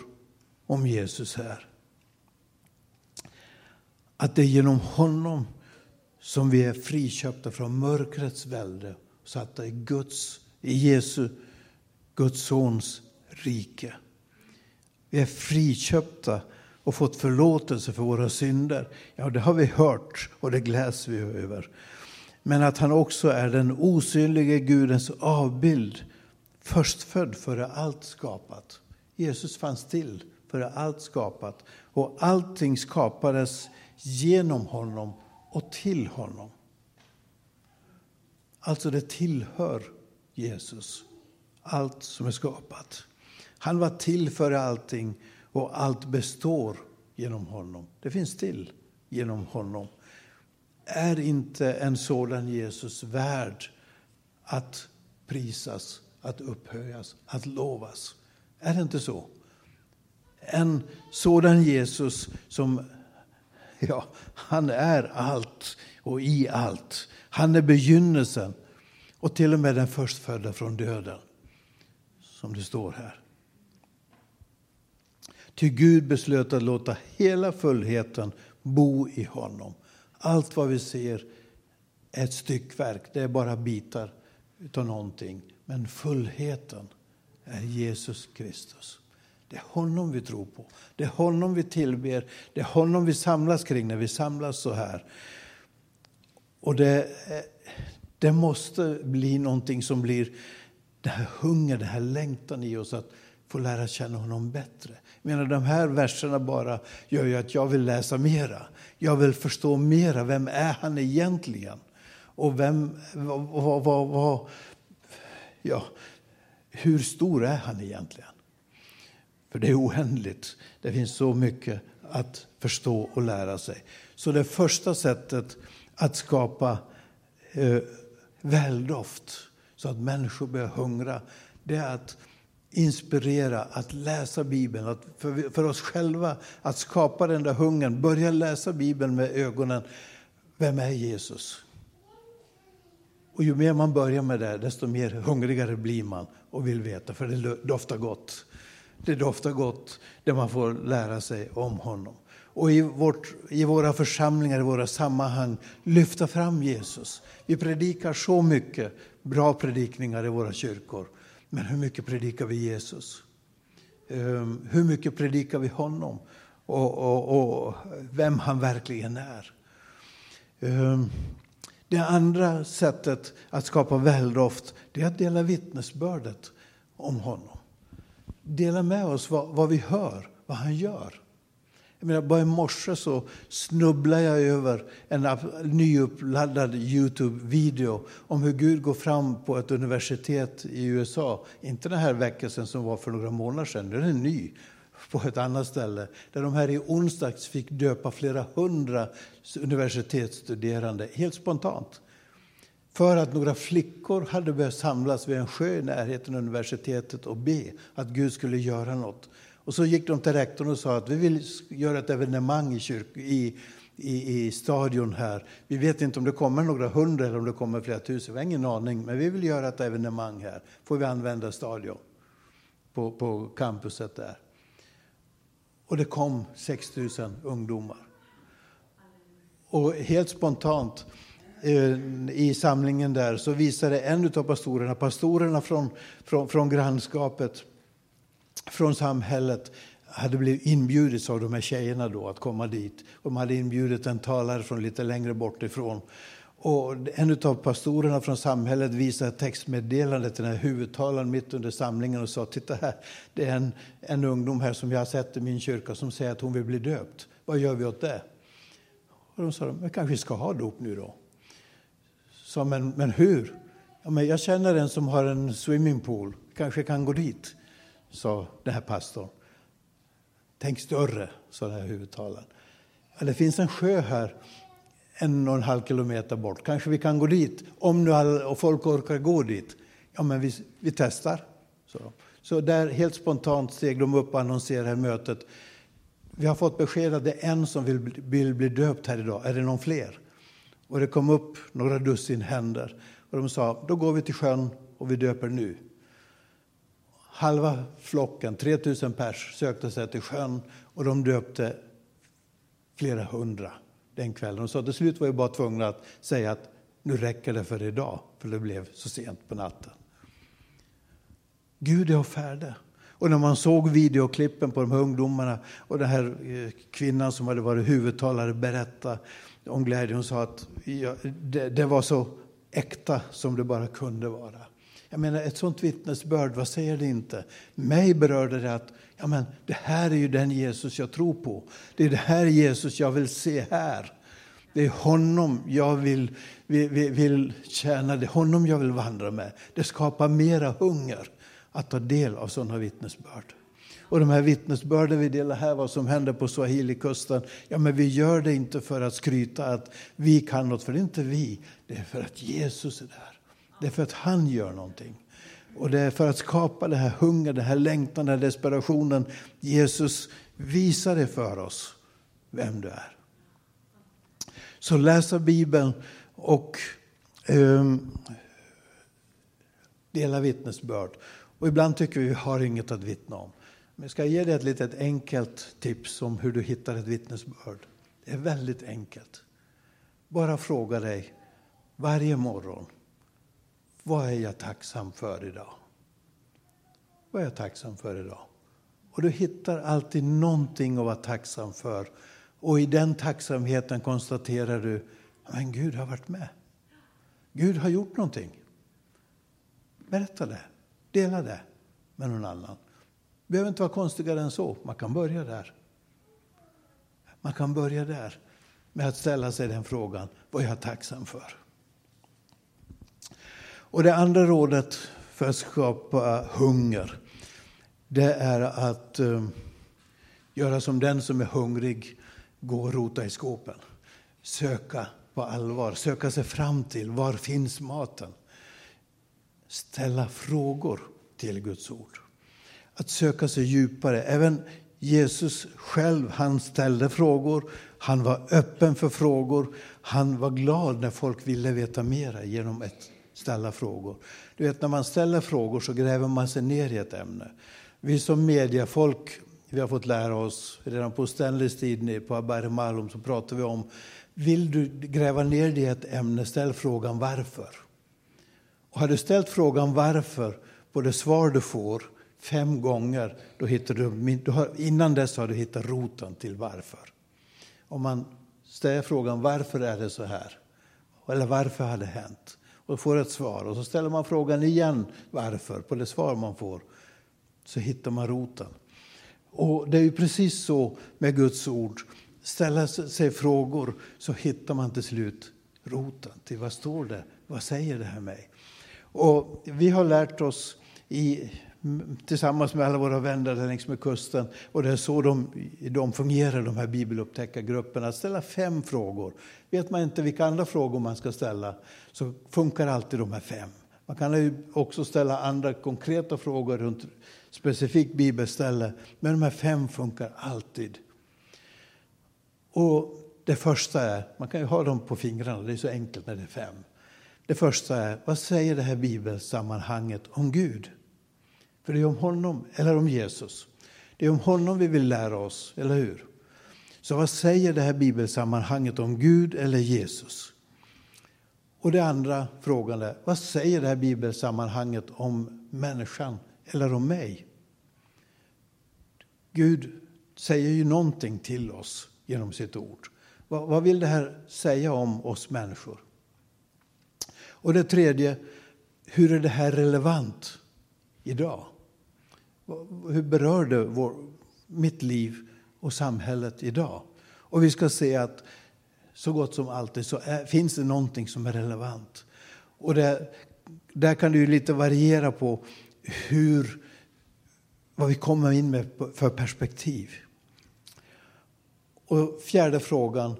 A: om Jesus här. Att det är genom honom som vi är friköpta från mörkrets välde och satta i Guds, i Jesu, Guds sons rike. Vi är friköpta och fått förlåtelse för våra synder. Ja, det har vi hört och det gläds vi över. Men att han också är den osynlige Gudens avbild, förstfödd före allt skapat. Jesus fanns till före allt skapat och allting skapades genom honom och till honom. Alltså det tillhör Jesus, allt som är skapat. Han var till för allting och allt består genom honom. Det finns till genom honom. Är inte en sådan Jesus värd att prisas, att upphöjas, att lovas? Är det inte så? En sådan Jesus som, ja, han är allt och i allt. Han är begynnelsen och till och med den förstfödda från döden, som det står här. Ty Gud beslöt att låta hela fullheten bo i honom. Allt vad vi ser är ett styckverk, det är bara bitar utav någonting. Men fullheten är Jesus Kristus. Det är honom vi tror på, det är honom vi tillber, det är honom vi samlas kring när vi samlas så här. Och det, det måste bli någonting som blir den här hungern, den här längtan i oss att få lära känna honom bättre. Jag menar, de här verserna bara gör ju att jag vill läsa mera. Jag vill förstå mera. Vem är han egentligen? Och vem, vad, vad, vad, ja, hur stor är han egentligen? För det är oändligt. Det finns så mycket att förstå och lära sig. Så det första sättet att skapa eh, väldoft så att människor börjar hungra, det är att inspirera att läsa Bibeln, att för, för oss själva att skapa den där hungern. Börja läsa Bibeln med ögonen. Vem är Jesus? Och ju mer man börjar med det, desto mer hungrigare blir man och vill veta, för det doftar gott. Det doftar gott det man får lära sig om honom. Och i, vårt, i våra församlingar, i våra sammanhang, lyfta fram Jesus. Vi predikar så mycket bra predikningar i våra kyrkor. Men hur mycket predikar vi Jesus? Ehm, hur mycket predikar vi honom? Och, och, och vem han verkligen är. Ehm, det andra sättet att skapa väldoft det är att dela vittnesbördet om honom. Dela med oss vad, vad vi hör, vad han gör. Jag menar, bara i morse så snubblade jag över en nyuppladdad Youtube-video om hur Gud går fram på ett universitet i USA. Inte den här väckelsen som var för några månader sedan, den är ny på ett annat ställe. Där de här i onsdags fick döpa flera hundra universitetsstuderande helt spontant. För att några flickor hade börjat samlas vid en sjö i närheten av universitetet och be att Gud skulle göra något. Och så gick de till rektorn och sa att vi vill göra ett evenemang i, kyrk, i, i, i stadion här. Vi vet inte om det kommer några hundra eller om det kommer flera tusen. Vi har ingen aning, men vi vill göra ett evenemang här. Får vi använda stadion på, på campuset där. Och det kom 6 000 ungdomar. Och helt spontant Eh, i samlingen där så visade en av pastorerna, pastorerna från, från, från grannskapet, från samhället hade blivit inbjudits av de här tjejerna då att komma dit. De hade inbjudit en talare från lite längre bort ifrån. Och en av pastorerna från samhället visade ett textmeddelande till den här huvudtalaren mitt under samlingen och sa Titta här, det är en, en ungdom här som jag har sett i min kyrka som säger att hon vill bli döpt. Vad gör vi åt det? Och de sa, vi kanske ska ha dop nu då. Så, men, men hur? Ja, men jag känner en som har en swimmingpool, kanske kan gå dit sa den här pastorn. Tänk större, sa den här huvudtalaren. Ja, det finns en sjö här en och en halv kilometer bort. Kanske vi kan gå dit, om nu all, och folk orkar gå dit. Ja, men vi, vi testar. Så, så där helt spontant steg de upp och annonserade mötet. Vi har fått besked att det är en som vill, vill bli döpt här idag. Är det någon fler? Och det kom upp några dussin händer. Och de sa, då går vi till sjön och vi döper nu. Halva flocken, 3000 pers, sökte sig till sjön och de döpte flera hundra den kvällen. De sa till slut var vi bara tvungna att säga att nu räcker det för idag, för det blev så sent på natten. Gud är färdig. Och när man såg videoklippen på de här ungdomarna och den här eh, kvinnan som hade varit huvudtalare berätta om glädje. Hon sa att ja, det, det var så äkta som det bara kunde vara. Jag menar, ett sånt vittnesbörd, vad säger det inte? Mig berörde det att ja, men, det här är ju den Jesus jag tror på. Det är det här Jesus jag vill se här. Det är honom jag vill, vill, vill tjäna, det är honom jag vill vandra med. Det skapar mera hunger att ta del av sådana vittnesbörd. Och de här vittnesbörden vi delar här, vad som händer på Swahilikusten, ja men vi gör det inte för att skryta att vi kan något, för det är inte vi, det är för att Jesus är där. Det är för att han gör någonting. Och det är för att skapa det här hunger, den här längtan, den här desperationen. Jesus visar det för oss, vem du är. Så läsa Bibeln och um, dela vittnesbörd. Och ibland tycker vi att vi har inget att vittna om. Men jag ska ge dig ett litet enkelt tips om hur du hittar ett vittnesbörd. Det är väldigt enkelt. bara fråga dig varje morgon, vad är jag tacksam för idag? Vad är jag tacksam för idag? Och du hittar alltid någonting att vara tacksam för. Och i den tacksamheten konstaterar du, men Gud har varit med. Gud har gjort någonting. Berätta det, dela det med någon annan. Det behöver inte vara konstigare än så, man kan börja där. Man kan börja där med att ställa sig den frågan, vad är jag tacksam för? Och det andra rådet för att skapa hunger, det är att eh, göra som den som är hungrig, gå och rota i skåpen. Söka på allvar, söka sig fram till var finns maten? Ställa frågor till Guds ord. Att söka sig djupare. Även Jesus själv, han ställde frågor. Han var öppen för frågor. Han var glad när folk ville veta mera genom att ställa frågor. Du vet, när man ställer frågor så gräver man sig ner i ett ämne. Vi som mediafolk, vi har fått lära oss, redan på Stanleys tid på Abare Malum så pratar vi om, vill du gräva ner dig i ett ämne, ställ frågan varför. Och har du ställt frågan varför på det svar du får fem gånger, då hittar du, innan dess har du hittat roten till varför. Om man ställer frågan varför är det så här? Eller varför har det hänt? Och får ett svar. Och så ställer man frågan igen varför, på det svar man får. Så hittar man roten. Och det är ju precis så med Guds ord. Ställa sig frågor så hittar man till slut roten till vad står det? Vad säger det här mig? Och vi har lärt oss i tillsammans med alla våra vänner längs med kusten. Och det är så de, de fungerar, de här bibelupptäckargrupperna. Att ställa fem frågor. Vet man inte vilka andra frågor man ska ställa så funkar alltid de här fem. Man kan också ställa andra konkreta frågor runt specifikt bibelställe. Men de här fem funkar alltid. Och det första är, man kan ju ha dem på fingrarna, det är så enkelt när det är fem. Det första är, vad säger det här bibelsammanhanget om Gud? För det är om honom, eller om Jesus. Det är om honom vi vill lära oss, eller hur? Så vad säger det här bibelsammanhanget om Gud eller Jesus? Och det andra frågan är, vad säger det här bibelsammanhanget om människan eller om mig? Gud säger ju någonting till oss genom sitt ord. Vad, vad vill det här säga om oss människor? Och det tredje, hur är det här relevant idag? Hur berör det vår, mitt liv och samhället idag? Och vi ska se att så gott som alltid så är, finns det någonting som är relevant. Och det, där kan det ju lite variera på hur, vad vi kommer in med för perspektiv. Och fjärde frågan,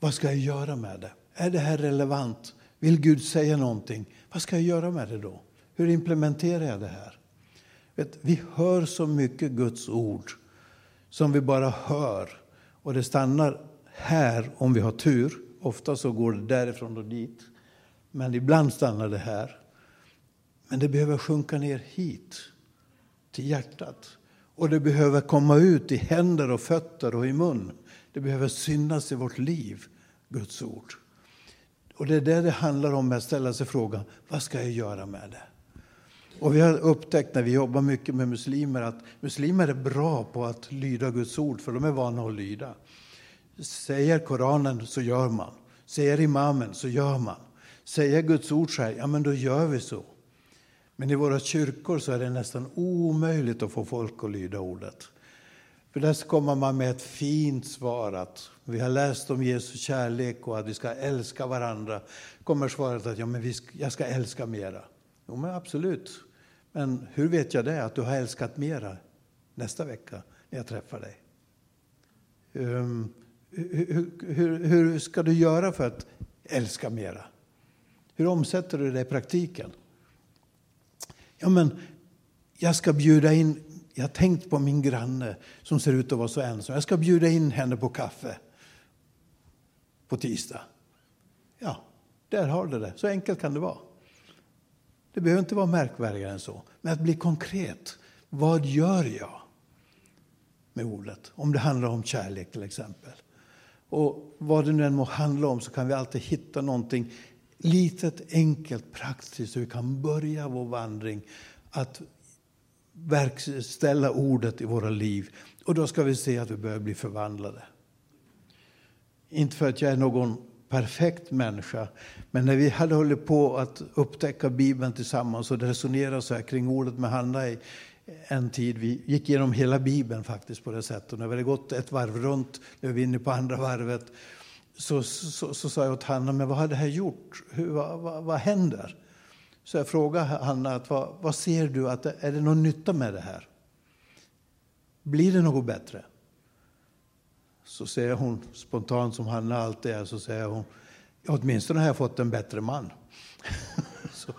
A: vad ska jag göra med det? Är det här relevant? Vill Gud säga någonting? Vad ska jag göra med det då? Hur implementerar jag det här? Vet, vi hör så mycket Guds ord som vi bara hör. Och det stannar här om vi har tur. Ofta så går det därifrån och dit. Men ibland stannar det här. Men det behöver sjunka ner hit, till hjärtat. Och det behöver komma ut i händer och fötter och i mun. Det behöver synas i vårt liv, Guds ord. Och det är det det handlar om, att ställa sig frågan, vad ska jag göra med det? Och vi har upptäckt när vi jobbar mycket med muslimer att muslimer är bra på att lyda Guds ord, för de är vana att lyda. Säger Koranen så gör man. Säger imamen så gör man. Säger Guds ord så här, ja men då gör vi så. Men i våra kyrkor så är det nästan omöjligt att få folk att lyda ordet. För där kommer man med ett fint svar att vi har läst om Jesu kärlek och att vi ska älska varandra. kommer svaret att ja, men vi ska, jag ska älska mera. Jo, men absolut. Men hur vet jag det, att du har älskat mera nästa vecka när jag träffar dig? Ehm, um, hur, hur, hur, ska du göra för att älska mera? Hur omsätter du det i praktiken? Ja, men jag ska bjuda in, jag har tänkt på min granne som ser ut att vara så ensam. Jag ska bjuda in henne på kaffe på tisdag. Ja, där har du det. Så enkelt kan det vara. Det behöver inte vara märkvärdigare än så. Men att bli konkret. Vad gör jag med ordet? Om det handlar om kärlek till exempel. Och vad det nu än må handla om så kan vi alltid hitta någonting litet, enkelt, praktiskt så vi kan börja vår vandring att verkställa ordet i våra liv. Och då ska vi se att vi börjar bli förvandlade. Inte för att jag är någon perfekt människa, men när vi hade hållit på att upptäcka Bibeln tillsammans och resonera så här kring ordet med Hanna i en tid, vi gick igenom hela Bibeln faktiskt på det sättet. Och när vi hade gått ett varv runt, nu är vi inne på andra varvet, så, så, så, så sa jag åt Hanna, men vad har det här gjort? Hur, vad, vad, vad händer? Så jag frågade Hanna, att vad, vad ser du, att är det någon nytta med det här? Blir det något bättre? Så säger hon spontant som Hanna alltid är, så säger hon, åtminstone har jag fått en bättre man. så,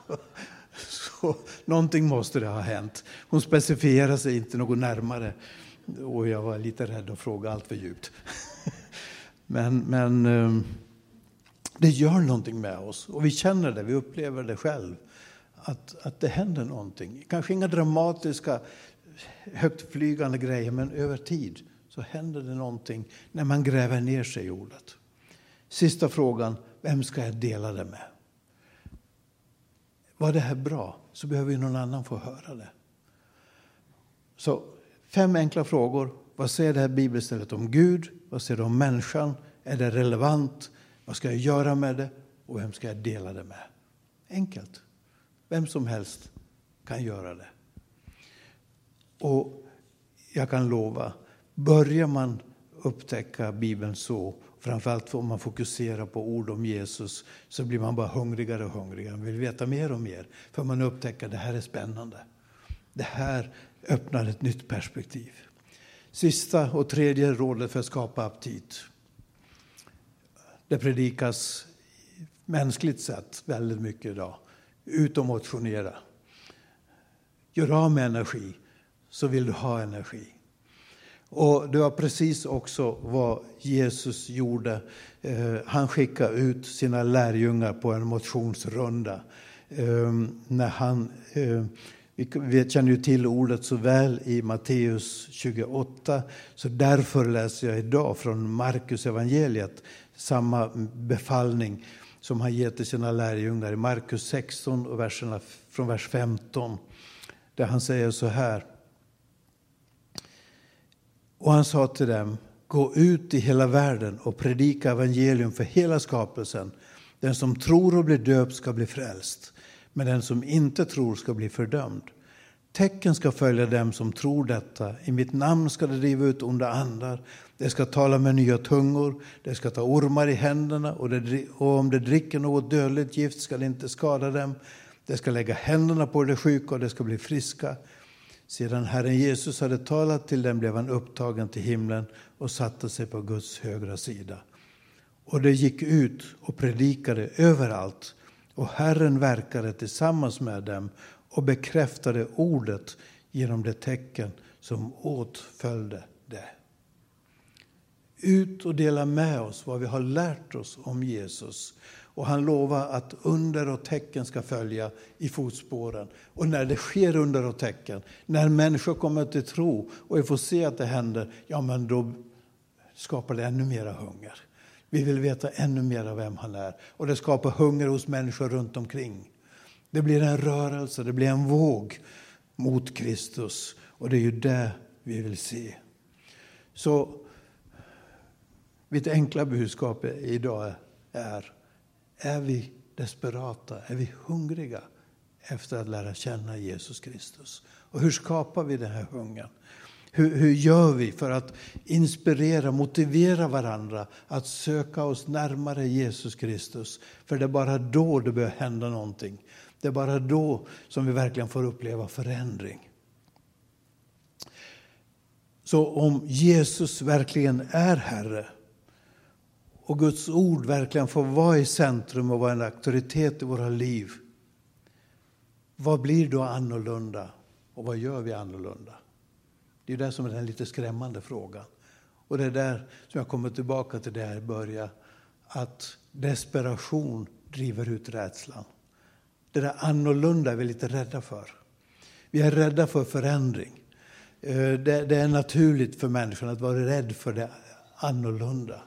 A: så någonting måste det ha hänt. Hon specifierar sig inte något närmare och jag var lite rädd att fråga allt för djupt. men, men ehm, det gör någonting med oss och vi känner det, vi upplever det själv. Att, att det händer någonting. Kanske inga dramatiska högtflygande grejer, men över tid så händer det någonting när man gräver ner sig i ordet. Sista frågan, vem ska jag dela det med? Var det här bra så behöver ju någon annan få höra det. Så fem enkla frågor. Vad säger det här bibelstället om Gud? Vad säger det om människan? Är det relevant? Vad ska jag göra med det? Och vem ska jag dela det med? Enkelt. Vem som helst kan göra det. Och jag kan lova, börjar man upptäcka Bibeln så, framförallt om man fokuserar på ord om Jesus, så blir man bara hungrigare och hungrigare. Man vill veta mer och mer, för man upptäcker att det här är spännande. Det här öppnar ett nytt perspektiv. Sista och tredje rådet för att skapa aptit. Det predikas mänskligt sett väldigt mycket idag. Ut och motionera. Gör av med energi så vill du ha energi. Och det var precis också vad Jesus gjorde. Eh, han skickade ut sina lärjungar på en motionsrunda. Ehm, när han, eh, vi känner ju till ordet så väl i Matteus 28, så därför läser jag idag från Markus evangeliet samma befallning som han ger till sina lärjungar i Markus 16 och verserna från vers 15. Där han säger så här. Och han sa till dem, gå ut i hela världen och predika evangelium för hela skapelsen. Den som tror och blir döpt ska bli frälst, men den som inte tror ska bli fördömd. Tecken ska följa dem som tror detta. I mitt namn ska de driva ut onda andar. De ska tala med nya tungor. De ska ta ormar i händerna och, de, och om de dricker något dödligt gift ska det inte skada dem. De ska lägga händerna på de sjuka och de ska bli friska. Sedan Herren Jesus hade talat till dem blev han upptagen till himlen och satte sig på Guds högra sida. Och de gick ut och predikade överallt och Herren verkade tillsammans med dem och bekräftade ordet genom de tecken som åtföljde det. Ut och dela med oss vad vi har lärt oss om Jesus. Och han lovar att under och tecken ska följa i fotspåren. Och när det sker under och tecken, när människor kommer till tro och vi får se att det händer, ja men då skapar det ännu mera hunger. Vi vill veta ännu mer av vem han är. Och det skapar hunger hos människor runt omkring. Det blir en rörelse, det blir en våg mot Kristus. Och det är ju det vi vill se. Så mitt enkla budskap idag är, är vi desperata, är vi hungriga efter att lära känna Jesus Kristus? Och hur skapar vi den här hungern? Hur, hur gör vi för att inspirera, motivera varandra att söka oss närmare Jesus Kristus? För det är bara då det börjar hända någonting. Det är bara då som vi verkligen får uppleva förändring. Så om Jesus verkligen är Herre och Guds ord verkligen får vara i centrum och vara en auktoritet i våra liv. Vad blir då annorlunda och vad gör vi annorlunda? Det är det som är den lite skrämmande frågan. Och det är där som jag kommer tillbaka till det här börja att desperation driver ut rädslan. Det där annorlunda är vi lite rädda för. Vi är rädda för förändring. Eh, det, är naturligt för människan att vara rädd för det annorlunda.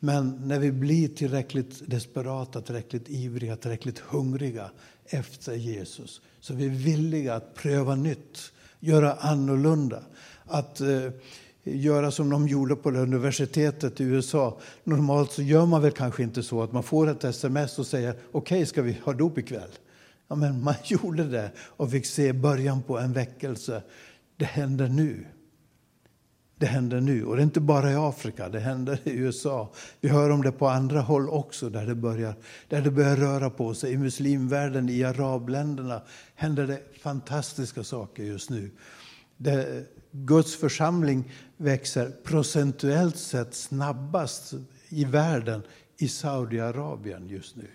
A: Men när vi blir tillräckligt desperata, tillräckligt ivriga, tillräckligt hungriga efter Jesus så är vi villiga att pröva nytt, göra annorlunda. Att eh, göra som de gjorde på universitetet i USA. Normalt så gör man väl kanske inte så att man får ett sms och säger okej, okay, ska vi ha dop ikväll? Ja, men man gjorde det och fick se början på en väckelse. Det händer nu. Det händer nu. Och det är inte bara i Afrika, det händer i USA. Vi hör om det på andra håll också, där det börjar, där det börjar röra på sig. I muslimvärlden, i arabländerna händer det fantastiska saker just nu. Det, Guds församling växer procentuellt sett snabbast i världen i Saudiarabien just nu.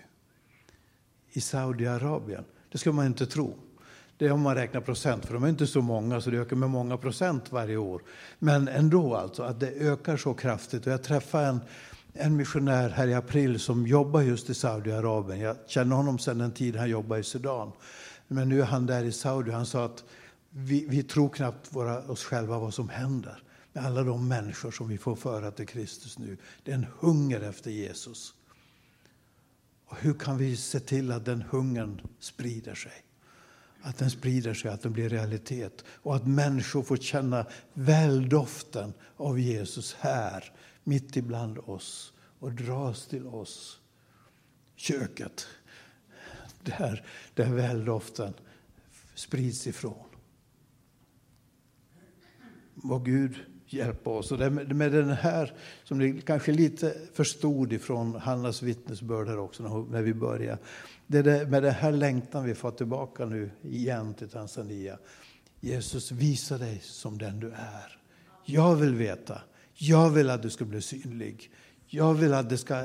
A: I Saudiarabien. Det ska man inte tro. Det är om man räknar procent, för de är inte så många så det ökar med många procent varje år. Men ändå alltså, att det ökar så kraftigt. Och jag träffade en, en missionär här i april som jobbar just i Saudiarabien. Jag känner honom sedan en tid, han jobbar i Sudan. Men nu är han där i Saudi. Han sa att vi, vi tror knappt våra, oss själva vad som händer med alla de människor som vi får föra till Kristus nu. Det är en hunger efter Jesus. Och hur kan vi se till att den hungern sprider sig? Att den sprider sig, att den blir realitet och att människor får känna väldoften av Jesus här, mitt ibland oss och dras till oss. Köket, där, där väldoften sprids ifrån. Vad Gud hjälpa oss. Och med den här, som ni kanske lite förstod ifrån Hannas vittnesbörd här också när vi började. Det är med den här längtan vi får tillbaka nu igen till Tanzania. Jesus, visa dig som den du är. Jag vill veta. Jag vill att du ska bli synlig. Jag vill att det ska,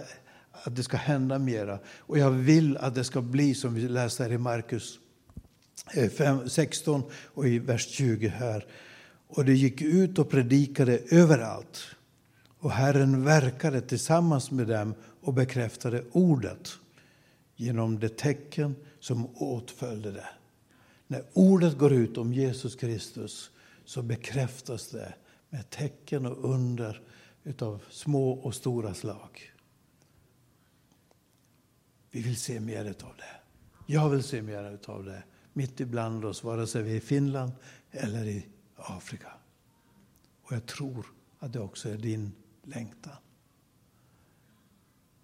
A: att det ska hända mera. Och jag vill att det ska bli som vi läser i Markus eh, 16 och i vers 20 här och de gick ut och predikade överallt. Och Herren verkade tillsammans med dem och bekräftade ordet genom de tecken som åtföljde det. När ordet går ut om Jesus Kristus så bekräftas det med tecken och under utav små och stora slag. Vi vill se mer av det. Jag vill se mer av det mitt ibland oss, vare sig vi är i Finland eller i Afrika. Och jag tror att det också är din längtan.